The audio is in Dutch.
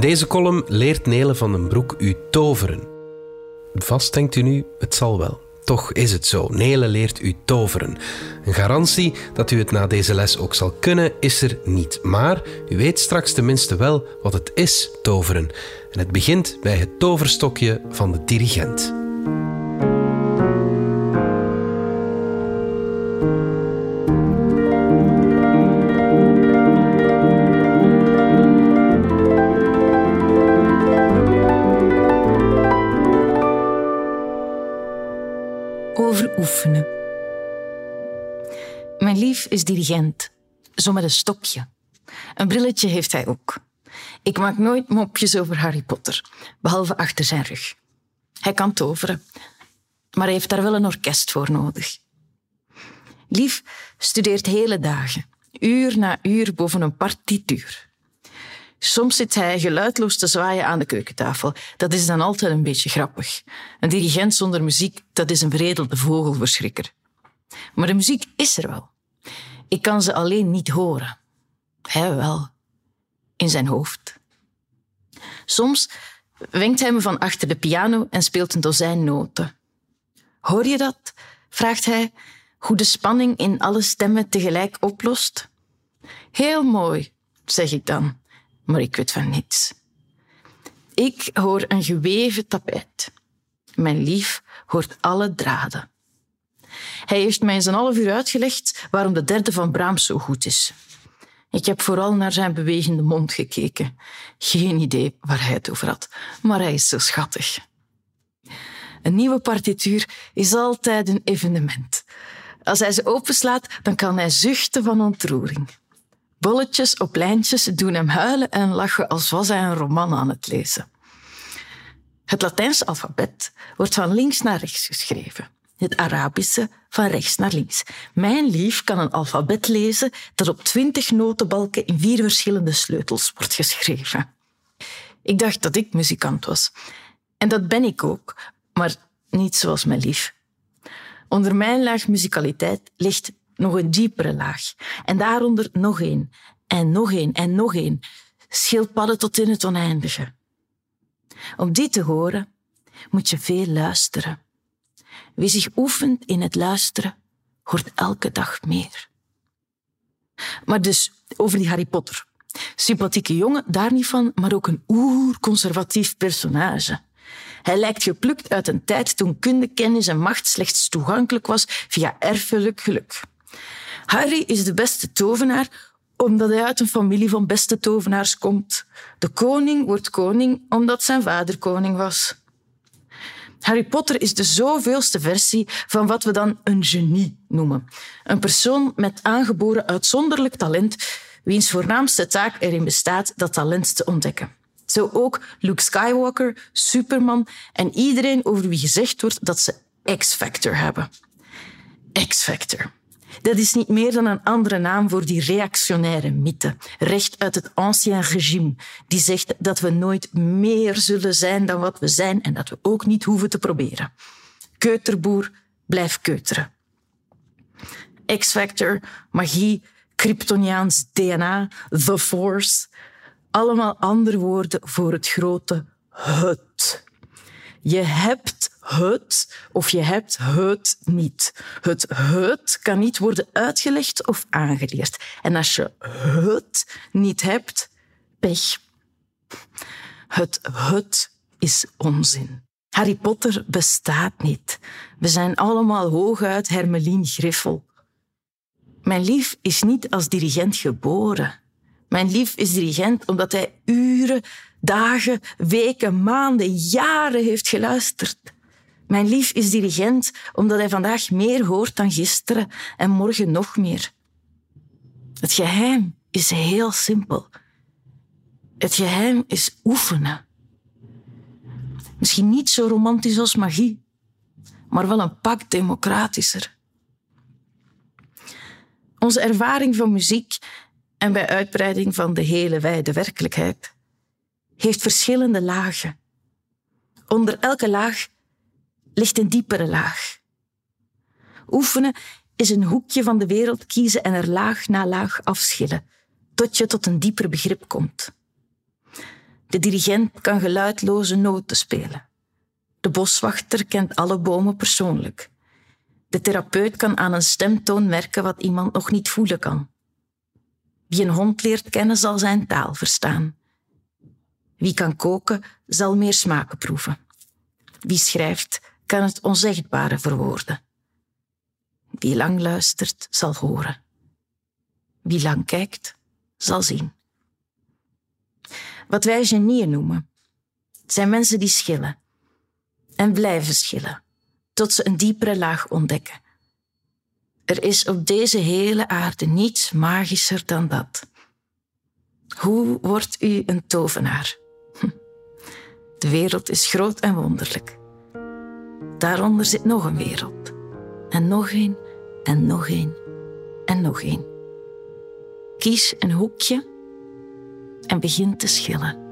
In deze column leert Nele van den Broek u toveren. Vast denkt u nu, het zal wel. Toch is het zo. Nele leert u toveren. Een garantie dat u het na deze les ook zal kunnen, is er niet. Maar u weet straks tenminste wel wat het is, toveren. En het begint bij het toverstokje van de dirigent. Over oefenen. Mijn lief is dirigent, zo met een stokje. Een brilletje heeft hij ook. Ik maak nooit mopjes over Harry Potter, behalve achter zijn rug. Hij kan toveren, maar hij heeft daar wel een orkest voor nodig. Lief studeert hele dagen, uur na uur boven een partituur. Soms zit hij geluidloos te zwaaien aan de keukentafel. Dat is dan altijd een beetje grappig. Een dirigent zonder muziek, dat is een veredelde vogelverschrikker. Maar de muziek is er wel. Ik kan ze alleen niet horen. Hij wel. In zijn hoofd. Soms wenkt hij me van achter de piano en speelt een dozijn noten. Hoor je dat? vraagt hij, hoe de spanning in alle stemmen tegelijk oplost. Heel mooi, zeg ik dan, maar ik weet van niets. Ik hoor een geweven tapijt. Mijn lief hoort alle draden. Hij heeft mij eens een half uur uitgelegd waarom de derde van Brahms zo goed is. Ik heb vooral naar zijn bewegende mond gekeken. Geen idee waar hij het over had, maar hij is zo schattig. Een nieuwe partituur is altijd een evenement. Als hij ze openslaat, dan kan hij zuchten van ontroering. Bolletjes op lijntjes doen hem huilen en lachen als was hij een roman aan het lezen. Het Latijnse alfabet wordt van links naar rechts geschreven. Het Arabische van rechts naar links. Mijn lief kan een alfabet lezen dat op twintig notenbalken in vier verschillende sleutels wordt geschreven. Ik dacht dat ik muzikant was. En dat ben ik ook, maar niet zoals mijn lief. Onder mijn laag muzikaliteit ligt nog een diepere laag. En daaronder nog één. En nog één. En nog één. Schildpadden tot in het oneindige. Om die te horen, moet je veel luisteren. Wie zich oefent in het luisteren, hoort elke dag meer. Maar dus over die Harry Potter. Sympathieke jongen, daar niet van, maar ook een oer-conservatief personage. Hij lijkt geplukt uit een tijd toen kunde, kennis en macht slechts toegankelijk was via erfelijk geluk. Harry is de beste tovenaar omdat hij uit een familie van beste tovenaars komt. De koning wordt koning omdat zijn vader koning was. Harry Potter is de zoveelste versie van wat we dan een genie noemen. Een persoon met aangeboren uitzonderlijk talent, wiens voornaamste taak erin bestaat dat talent te ontdekken. Zo ook Luke Skywalker, Superman en iedereen over wie gezegd wordt dat ze X-Factor hebben. X-Factor. Dat is niet meer dan een andere naam voor die reactionaire mythe, recht uit het ancien regime, die zegt dat we nooit meer zullen zijn dan wat we zijn en dat we ook niet hoeven te proberen. Keuterboer, blijf keuteren. X-Factor, magie, Kryptoniaans DNA, The Force, allemaal andere woorden voor het grote het. Je hebt het of je hebt het niet. Het het kan niet worden uitgelegd of aangeleerd. En als je het niet hebt, pech. Het het is onzin. Harry Potter bestaat niet. We zijn allemaal hooguit Hermelien Griffel. Mijn lief is niet als dirigent geboren. Mijn lief is dirigent omdat hij uren, dagen, weken, maanden, jaren heeft geluisterd. Mijn lief is dirigent omdat hij vandaag meer hoort dan gisteren en morgen nog meer. Het geheim is heel simpel. Het geheim is oefenen. Misschien niet zo romantisch als magie, maar wel een pak democratischer. Onze ervaring van muziek en bij uitbreiding van de hele wijde werkelijkheid heeft verschillende lagen. Onder elke laag ligt een diepere laag. Oefenen is een hoekje van de wereld kiezen en er laag na laag afschillen, tot je tot een dieper begrip komt. De dirigent kan geluidloze noten spelen. De boswachter kent alle bomen persoonlijk. De therapeut kan aan een stemtoon merken wat iemand nog niet voelen kan. Wie een hond leert kennen, zal zijn taal verstaan. Wie kan koken, zal meer smaken proeven. Wie schrijft, kan het onzegbare verwoorden. Wie lang luistert, zal horen. Wie lang kijkt, zal zien. Wat wij genieën noemen, zijn mensen die schillen en blijven schillen tot ze een diepere laag ontdekken. Er is op deze hele aarde niets magischer dan dat. Hoe wordt u een tovenaar? Hm. De wereld is groot en wonderlijk. Daaronder zit nog een wereld. En nog een, en nog een, en nog een. Kies een hoekje en begin te schillen.